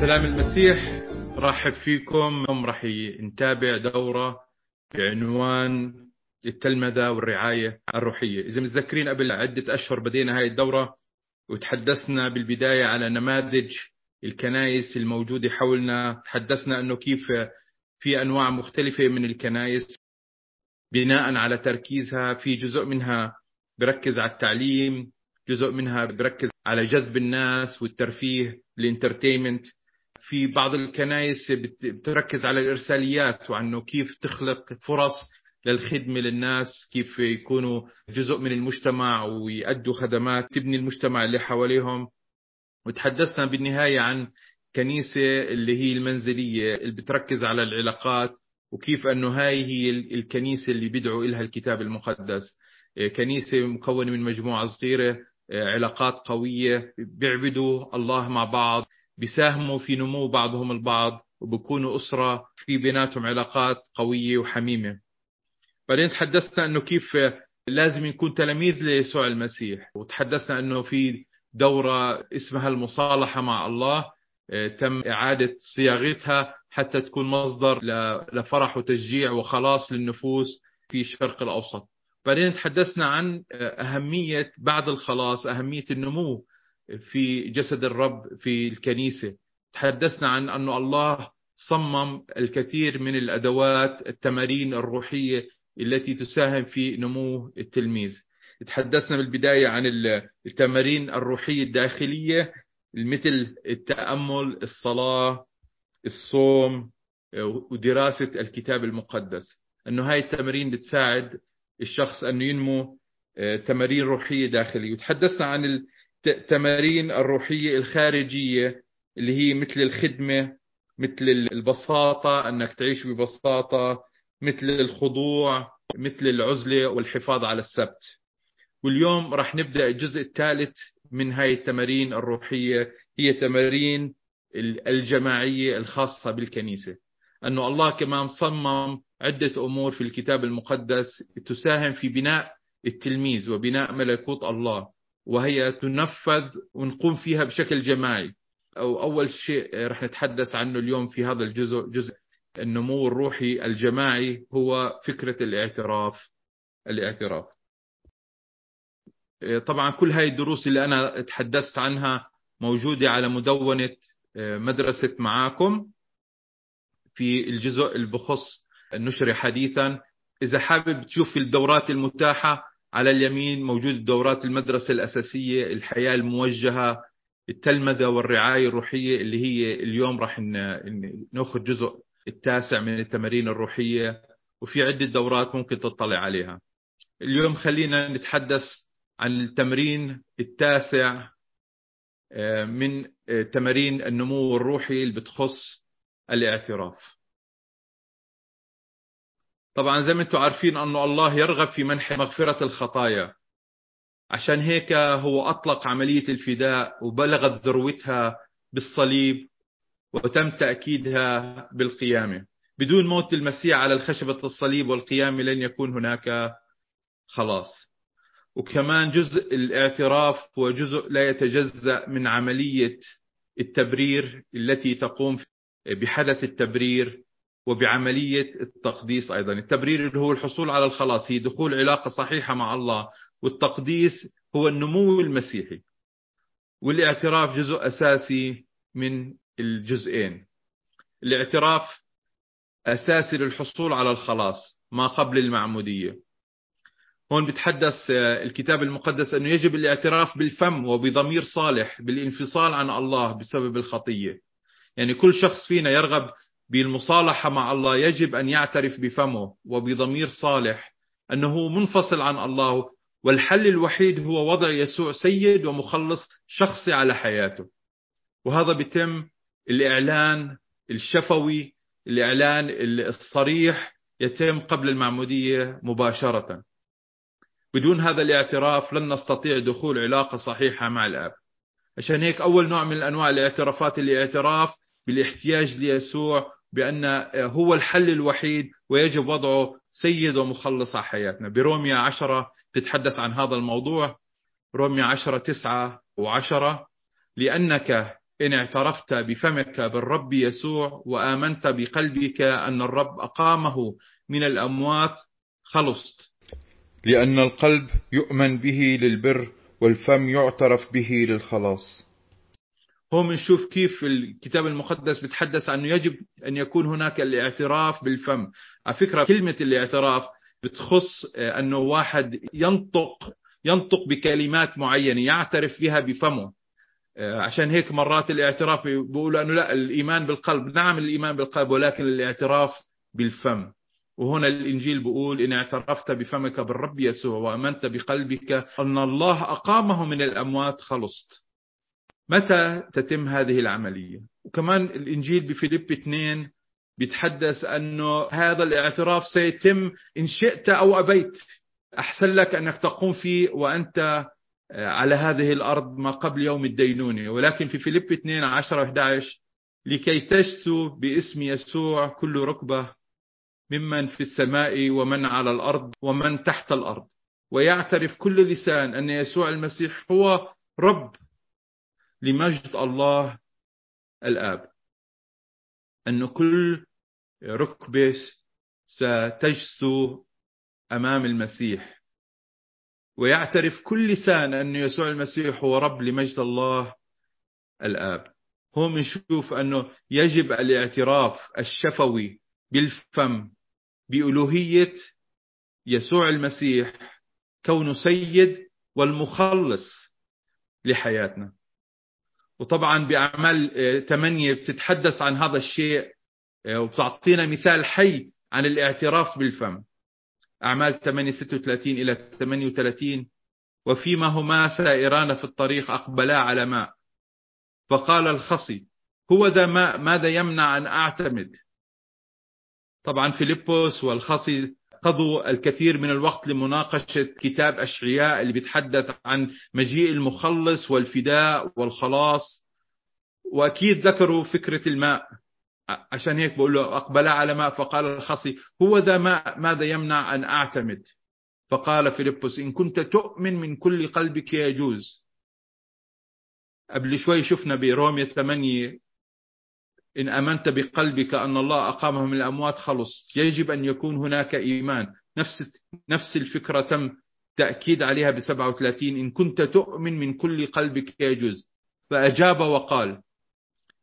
سلام المسيح. رحب فيكم. اليوم راح نتابع دورة بعنوان التلمذة والرعاية الروحية. إذا متذكرين قبل عدة أشهر بدينا هاي الدورة وتحدثنا بالبداية على نماذج الكنائس الموجودة حولنا. تحدثنا أنه كيف في أنواع مختلفة من الكنائس بناء على تركيزها. في جزء منها بركز على التعليم جزء منها بركز على جذب الناس والترفيه الانترتينمنت. في بعض الكنائس بتركز على الإرساليات وعنه كيف تخلق فرص للخدمة للناس كيف يكونوا جزء من المجتمع ويأدوا خدمات تبني المجتمع اللي حواليهم. وتحدثنا بالنهاية عن كنيسة اللي هي المنزلية اللي بتركز على العلاقات وكيف أنه هاي هي الكنيسة اللي بيدعو إلها الكتاب المقدس. كنيسة مكونة من مجموعة صغيرة علاقات قوية بيعبدوا الله مع بعض. بيساهموا في نمو بعضهم البعض وبكونوا أسرة في بيناتهم علاقات قوية وحميمة. بعدين تحدثنا أنه كيف لازم نكون تلاميذ ليسوع المسيح. وتحدثنا أنه في دورة اسمها المصالحة مع الله تم إعادة صياغتها حتى تكون مصدر لفرح وتشجيع وخلاص للنفوس في الشرق الأوسط. بعدين تحدثنا عن أهمية بعد الخلاص أهمية النمو. في جسد الرب في الكنيسة. تحدثنا عن أن الله صمم الكثير من الأدوات التمارين الروحية التي تساهم في نمو التلميذ. تحدثنا بالبداية عن التمارين الروحية الداخلية مثل التأمل الصلاة الصوم ودراسة الكتاب المقدس. أنه هاي التمارين بتساعد الشخص أنه ينمو تمارين روحية داخلية. وتحدثنا عن التمارين الروحية الخارجية اللي هي مثل الخدمة مثل البساطة أنك تعيش ببساطة مثل الخضوع مثل العزلة والحفاظ على السبت. واليوم راح نبدأ الجزء الثالث من هاي التمارين الروحية. هي تمارين الجماعية الخاصة بالكنيسة. أنه الله كمان صمم عدة أمور في الكتاب المقدس تساهم في بناء التلميذ وبناء ملكوت الله. وهي تنفذ ونقوم فيها بشكل جماعي. أو أول شيء رح نتحدث عنه اليوم في هذا الجزء جزء النمو الروحي الجماعي هو فكرة الاعتراف. الاعتراف. طبعا كل هاي الدروس اللي أنا تحدثت عنها موجودة على مدونة مدرسة معاكم. في الجزء اللي بخص النشر حديثا. إذا حابب تشوف الدورات المتاحة على اليمين موجود دورات المدرسة الأساسية الحياة الموجهة التلمذة والرعاية الروحية اللي هي اليوم راح نأخذ جزء التاسع من التمارين الروحية وفي عدة دورات ممكن تطلع عليها. اليوم خلينا نتحدث عن التمرين التاسع من تمارين النمو الروحي اللي بتخص الاعتراف. طبعا زي ما أنتم عارفين انه الله يرغب في منح مغفرة الخطايا. عشان هيك هو أطلق عملية الفداء وبلغت ذروتها بالصليب وتم تأكيدها بالقيامة. بدون موت المسيح على الخشبة الصليب والقيامة لن يكون هناك خلاص. وكمان جزء الاعتراف هو جزء لا يتجزأ من عملية التبرير التي تقوم بحدث التبرير وبعملية التقديس أيضا. التبرير اللي هو الحصول على الخلاص هي دخول علاقة صحيحة مع الله والتقديس هو النمو المسيحي والاعتراف جزء أساسي من الجزئين. الاعتراف أساسي للحصول على الخلاص ما قبل المعمودية. هون بتحدث الكتاب المقدس أنه يجب الاعتراف بالفم وبضمير صالح بالانفصال عن الله بسبب الخطية. يعني كل شخص فينا يرغب بالمصالحة مع الله يجب أن يعترف بفمه وبضمير صالح أنه منفصل عن الله والحل الوحيد هو وضع يسوع سيد ومخلص شخصي على حياته. وهذا بيتم الإعلان الشفوي الإعلان الصريح يتم قبل المعمودية مباشرة. بدون هذا الاعتراف لن نستطيع دخول علاقة صحيحة مع الآب. عشان هيك أول نوع من أنواع الاعترافات الاعتراف بالاحتياج ليسوع بأن هو الحل الوحيد ويجب وضعه سيد ومخلص على حياتنا. بروميا عشرة تتحدث عن هذا الموضوع. روميا عشرة تسعة وعشرة. لأنك إن اعترفت بفمك بالرب يسوع وآمنت بقلبك أن الرب أقامه من الأموات خلصت. لأن القلب يؤمن به للبر والفم يعترف به للخلاص. هو بنشوف كيف الكتاب المقدس بتحدث عنه يجب أن يكون هناك الاعتراف بالفم. على فكرة كلمة الاعتراف بتخص آه، أنه واحد ينطق ينطق بكلمات معينة يعترف بها بفمه. آه، عشان هيك مرات الاعتراف بيقولوا أنه لا الإيمان بالقلب. نعم الإيمان بالقلب ولكن الاعتراف بالفم. وهنا الإنجيل بيقول إن اعترفت بفمك بالرب يسوع وأمنت بقلبك أن الله أقامه من الأموات خلصت. متى تتم هذه العملية؟ وكمان الإنجيل بفيليب 2 بيتحدث أنه هذا الاعتراف سيتم إن شئت أو أبيت. أحسن لك أنك تقوم فيه وأنت على هذه الأرض ما قبل يوم الدينونة. ولكن في فيليب 2 10 11 لكي تجثو باسم يسوع كل ركبة ممن في السماء ومن على الأرض ومن تحت الأرض. ويعترف كل لسان أن يسوع المسيح هو رب لمجد الله الآب. أن كل ركبة ستجثو أمام المسيح. ويعترف كل لسان أن يسوع المسيح هو رب لمجد الله الآب. هون بنشوف أنه يجب الاعتراف الشفوي بالفم بألوهية يسوع المسيح كونه سيد والمخلص لحياتنا. وطبعا بأعمال 8 بتتحدث عن هذا الشيء وبتعطينا مثال حي عن الاعتراف بالفم. أعمال 8 36 إلى 38 وفيما هما سائران في الطريق أقبلا على ماء. فقال الخصي هو ذا ماء ماذا يمنع أن أعتمد؟ طبعا فيليبوس والخصي قضوا الكثير من الوقت لمناقشة كتاب أشعياء اللي بيتحدث عن مجيء المخلص والفداء والخلاص. وأكيد ذكروا فكرة الماء. عشان هيك بقول له أقبل على ماء. فقال الخصي هو ذا ماء ماذا يمنع أن أعتمد؟ فقال فيلبس إن كنت تؤمن من كل قلبك يجوز. قبل شوي شفنا برومية 8 إن آمنت بقلبك أن الله أقامه من الأموات خلص. يجب أن يكون هناك إيمان. نفس نفس الفكرة تم تأكيد عليها ب 37 إن كنت تؤمن من كل قلبك يجوز. فأجاب وقال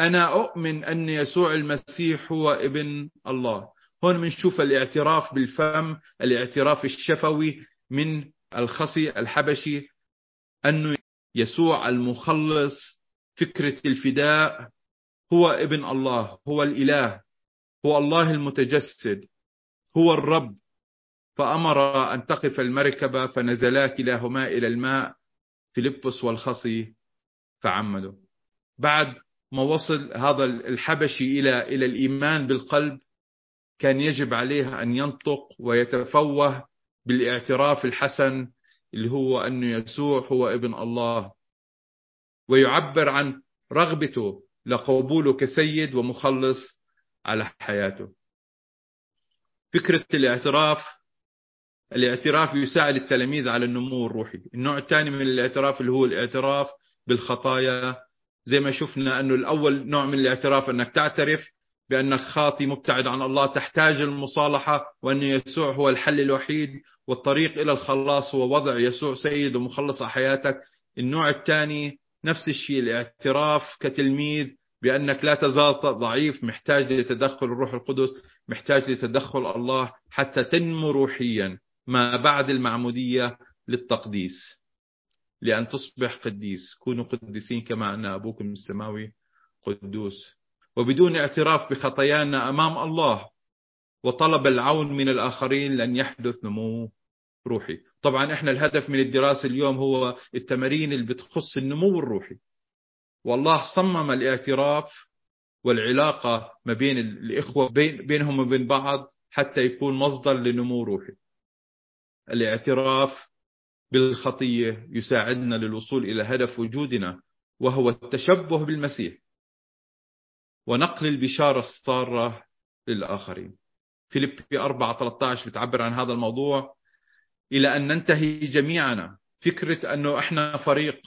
أنا أؤمن أن يسوع المسيح هو ابن الله. هون بنشوف الاعتراف بالفم الاعتراف الشفوي من الخصي الحبشي أنه يسوع المخلص فكرة الفداء هو ابن الله هو الإله هو الله المتجسد هو الرب. فأمر أن تقف المركبة فنزلا كلاهما إلى الماء فيلبس والخصي فعمدوا بعد ما وصل هذا الحبشي إلى إلى الإيمان بالقلب كان يجب عليه أن ينطق ويتفوه بالإعتراف الحسن اللي هو أن يسوع هو ابن الله ويعبر عن رغبته لقبوله كسيد ومخلص على حياته. فكرة الاعتراف الاعتراف يساعد التلاميذ على النمو الروحي. النوع الثاني من الاعتراف اللي هو الاعتراف بالخطايا زي ما شفنا أنه الأول نوع من الاعتراف أنك تعترف بأنك خاطي مبتعد عن الله تحتاج المصالحة وأن يسوع هو الحل الوحيد والطريق إلى الخلاص هو وضع يسوع سيد ومخلص حياتك. النوع الثاني نفس الشيء الاعتراف كتلميذ بأنك لا تزال ضعيف محتاج لتدخل الروح القدس محتاج لتدخل الله حتى تنمو روحيا ما بعد المعمودية للتقديس. لأن تصبح قديس. كونوا قديسين كما أن أبوكم السماوي قدوس. وبدون اعتراف بخطايانا أمام الله وطلب العون من الآخرين لن يحدث نمو روحي. طبعا إحنا الهدف من الدراسة اليوم هو التمارين اللي بتخص النمو الروحي. والله صمم الاعتراف والعلاقة ما بين الإخوة بين بينهم وبين بعض حتى يكون مصدر لنمو روحي. الاعتراف بالخطية يساعدنا للوصول إلى هدف وجودنا وهو التشبه بالمسيح ونقل البشارة السارة للآخرين. فيليبي 4 13 بتعبر عن هذا الموضوع. إلى أن ننتهي جميعنا فكرة أنه إحنا فريق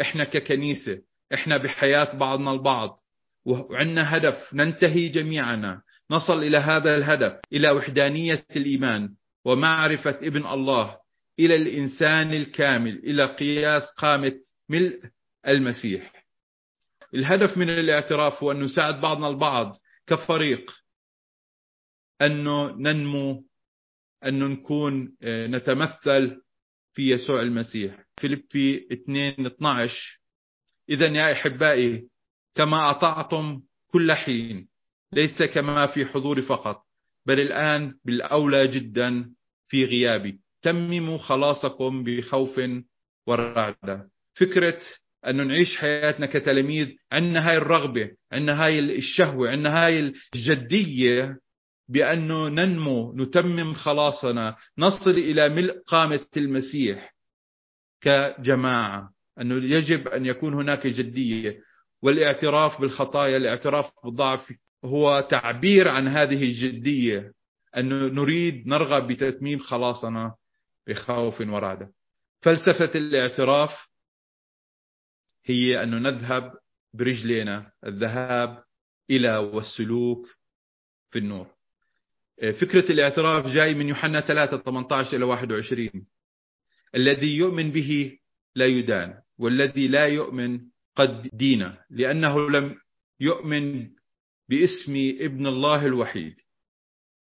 إحنا ككنيسة إحنا بحياة بعضنا البعض. وعندنا هدف ننتهي جميعنا نصل إلى هذا الهدف إلى وحدانية الإيمان ومعرفة ابن الله إلى الإنسان الكامل إلى قياس قامة ملء المسيح. الهدف من الاعتراف هو أن نساعد بعضنا البعض كفريق أنه ننمو أنه نكون آه، نتمثل في يسوع المسيح. فيليبي 2 12 إذا يا أحبائي كما أطعتم كل حين ليس كما في حضوري فقط بل الآن بالأولى جدا في غيابي. تمموا خلاصكم بخوف ورعدة. فكرة أنه نعيش حياتنا كتلاميذ عندنا هاي الرغبة عندنا هاي الشهوة عندنا هاي الجدية بأنه ننمو نتمم خلاصنا نصل إلى ملء قامة المسيح كجماعة أنه يجب أن يكون هناك جدية. والاعتراف بالخطايا الاعتراف بالضعف هو تعبير عن هذه الجدية أنه نريد نرغب بتتميم خلاصنا بخوف ورعدة فلسفة الاعتراف هي أنه نذهب برجلنا الذهاب إلى والسلوك في النور. فكرة الاعتراف جاي من يوحنا 3 18 إلى 21 الذي يؤمن به لا يدان والذي لا يؤمن قد دين لأنه لم يؤمن باسم ابن الله الوحيد.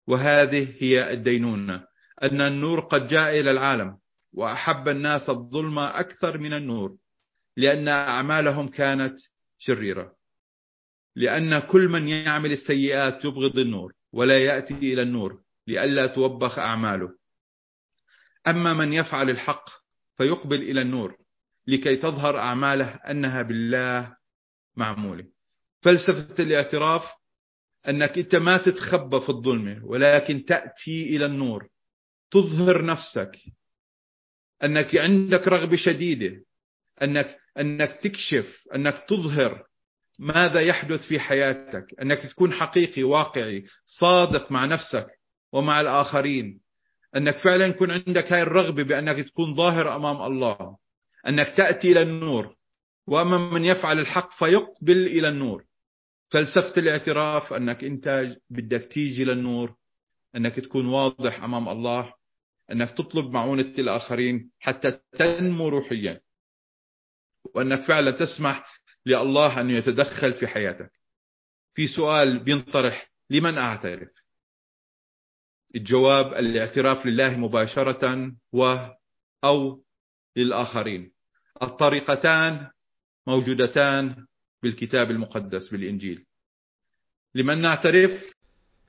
وهذه هي الدينونة أن النور قد جاء إلى العالم وأحب الناس الظلم أكثر من النور لأن أعمالهم كانت شريرة. لأن كل من يعمل السيئات يبغض النور. ولا يأتي إلى النور لئلا توبخ أعماله. أما من يفعل الحق فيقبل إلى النور لكي تظهر أعماله أنها بالله معمولة. فلسفة الاعتراف أنك أنت ما تتخبى في الظلمة ولكن تأتي إلى النور تظهر نفسك أنك عندك رغبة شديدة أنك أنك تكشف أنك تظهر ماذا يحدث في حياتك؟ أنك تكون حقيقي واقعي صادق مع نفسك ومع الآخرين. أنك فعلا يكون عندك هاي الرغبة بأنك تكون ظاهر أمام الله. أنك تأتي إلى النور. وأما من يفعل الحق فيقبل إلى النور. فلسفة الاعتراف أنك أنت بدك تيجي للنور أنك تكون واضح أمام الله. أنك تطلب معونة الآخرين حتى تنمو روحيا. وأنك فعلا تسمح لله أن يتدخل في حياتك. في سؤال بينطرح لمن أعترف؟ الجواب الاعتراف لله مباشرة و أو للآخرين. الطريقتان موجودتان بالكتاب المقدس بالإنجيل. لمن نعترف؟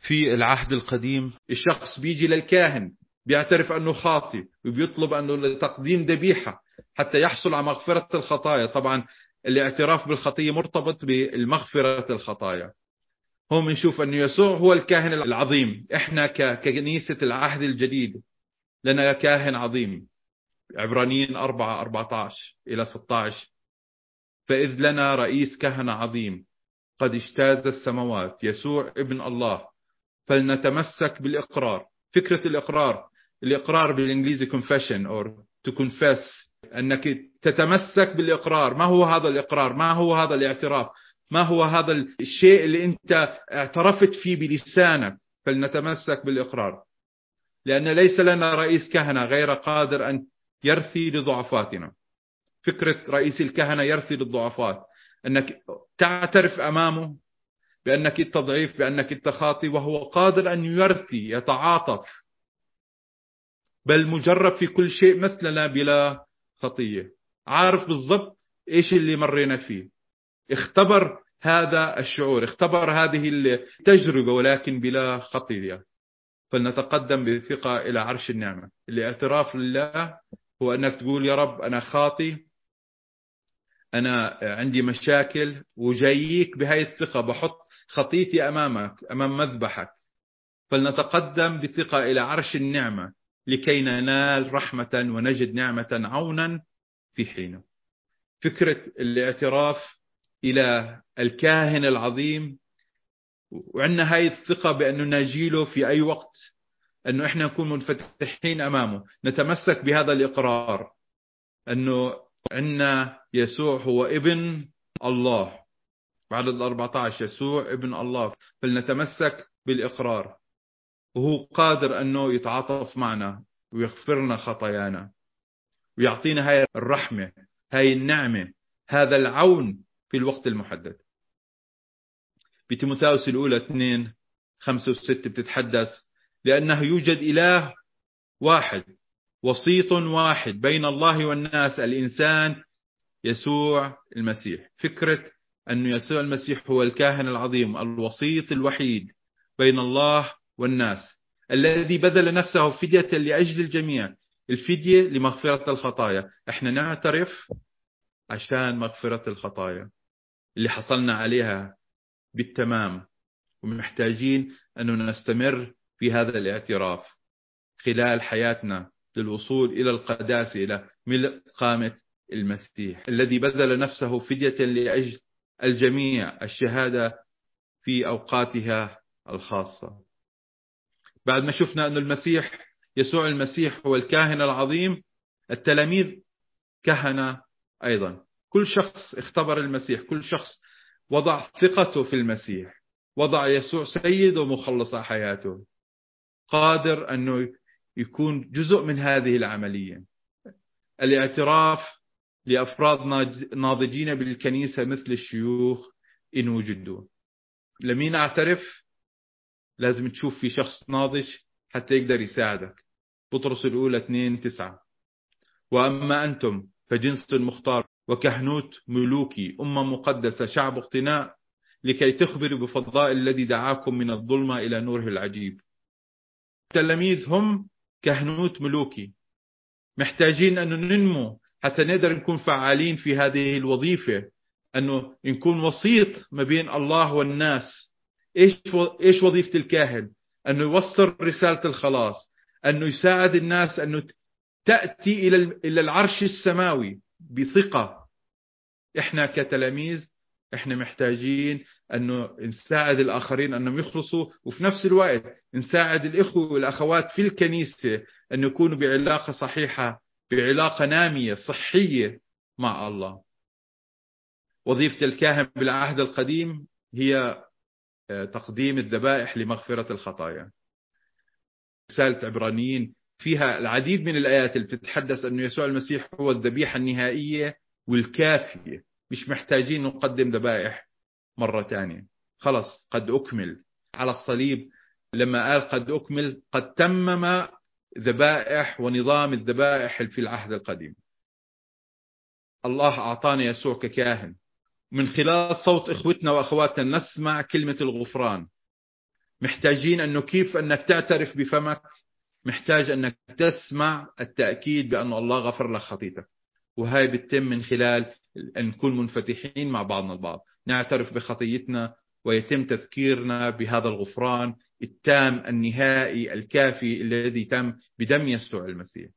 في العهد القديم الشخص بيجي للكاهن بيعترف أنه خاطئ وبيطلب أنه لتقديم ذبيحة حتى يحصل على مغفرة الخطايا. طبعا الاعتراف بالخطية مرتبط بالمغفرة الخطايا. هون بنشوف أن يسوع هو الكاهن العظيم. إحنا ككنيسة العهد الجديد لنا كاهن عظيم. عبرانيين 4 14 إلى 16 فإذ لنا رئيس كهنة عظيم. قد اجتاز السماوات. يسوع ابن الله. فلنتمسك بالإقرار. فكرة الإقرار. الإقرار بالإنجليزي confession or to confess أنك تتمسك بالإقرار. ما هو هذا الإقرار؟ ما هو هذا الاعتراف؟ ما هو هذا الشيء اللي أنت اعترفت فيه بلسانك؟ فلنتمسك بالإقرار. لأن ليس لنا رئيس كهنة غير قادر أن يرثي لضعفاتنا. فكرة رئيس الكهنة يرثي للضعفات. أنك تعترف أمامه بأنك أنت ضعيف بأنك أنت خاطي وهو قادر أن يرثي يتعاطف. بل مجرب في كل شيء مثلنا بلا خطية. عارف بالضبط إيش اللي مرينا فيه. اختبر هذا الشعور اختبر هذه التجربة ولكن بلا خطية فلنتقدم بثقة إلى عرش النعمة. الاعتراف لله هو أنك تقول يا رب أنا خاطي أنا عندي مشاكل وجاييك بهاي الثقة بحط خطيتي أمامك أمام مذبحك. فلنتقدم بثقة إلى عرش النعمة لكي ننال رحمة ونجد نعمة عونا في حينه. فكرة الاعتراف إلى الكاهن العظيم وعندنا هاي الثقة بأنه نجيله في أي وقت أنه إحنا نكون منفتحين أمامه. نتمسك بهذا الإقرار أنه عندنا يسوع هو ابن الله. بعد 14 يسوع ابن الله. فلنتمسك بالإقرار. وهو قادر أنه يتعاطف معنا ويغفر لنا خطايانا. ويعطينا هاي الرحمة هاي النعمة هذا العون في الوقت المحدد. بتيموثاوس الأولى 2 5 و6 بتتحدث لأنه يوجد إله واحد وسيط واحد بين الله والناس الإنسان يسوع المسيح. فكرة أن يسوع المسيح هو الكاهن العظيم الوسيط الوحيد بين الله والناس الذي بذل نفسه فدية لأجل الجميع. الفدية لمغفرة الخطايا. إحنا نعترف عشان مغفرة الخطايا اللي حصلنا عليها بالتمام ومحتاجين أنه نستمر في هذا الاعتراف خلال حياتنا للوصول إلى القداسة إلى ملء قامة المسيح الذي بذل نفسه فدية لأجل الجميع الشهادة في أوقاتها الخاصة. بعد ما شفنا أن المسيح يسوع المسيح هو الكاهن العظيم. التلاميذ كهنة أيضا. كل شخص اختبر المسيح كل شخص وضع ثقته في المسيح وضع يسوع سيد ومخلص حياته. قادر أنه يكون جزء من هذه العملية. الاعتراف لأفراد ناضجين بالكنيسة مثل الشيوخ إن وجدوا. لمين أعترف؟ لازم تشوف في شخص ناضج حتى يقدر يساعدك. بطرس الأولى 2 9 وأما أنتم فجنس مختار وكهنوت ملوكي أمة مقدسة شعب اقتناء لكي تخبروا بفضائل الذي دعاكم من الظلمة إلى نوره العجيب. التلاميذ هم كهنوت ملوكي. محتاجين أن ننمو حتى نقدر نكون فعالين في هذه الوظيفة أنه نكون وسيط ما بين الله والناس. إيش إيش وظيفة الكاهن؟ أنه يوصل رسالة الخلاص. أنه يساعد الناس أنه تأتي إلى العرش السماوي بثقة. إحنا كتلاميذ إحنا محتاجين أنه نساعد الآخرين أنهم يخلصوا وفي نفس الوقت نساعد الإخوة والأخوات في الكنيسة أن يكونوا بعلاقة صحيحة بعلاقة نامية صحية مع الله. وظيفة الكاهن بالعهد القديم هي آه، تقديم الذبائح لمغفرة الخطايا. رسالة عبرانيين فيها العديد من الآيات اللي بتتحدث أنه يسوع المسيح هو الذبيحة النهائية والكافية. مش محتاجين نقدم ذبائح مرة ثانية. خلص قد أكمل. على الصليب لما قال قد أكمل قد تمم ذبائح ونظام الذبائح في العهد القديم. الله أعطانا يسوع ككاهن. من خلال صوت إخوتنا وأخواتنا نسمع كلمة الغفران. محتاجين أنه كيف أنك تعترف بفمك. محتاج أنك تسمع التأكيد بأن الله غفر لك خطيتك. وهاي بتتم من خلال أن نكون منفتحين مع بعضنا البعض. نعترف بخطيتنا ويتم تذكيرنا بهذا الغفران التام النهائي الكافي الذي تم بدم يسوع المسيح.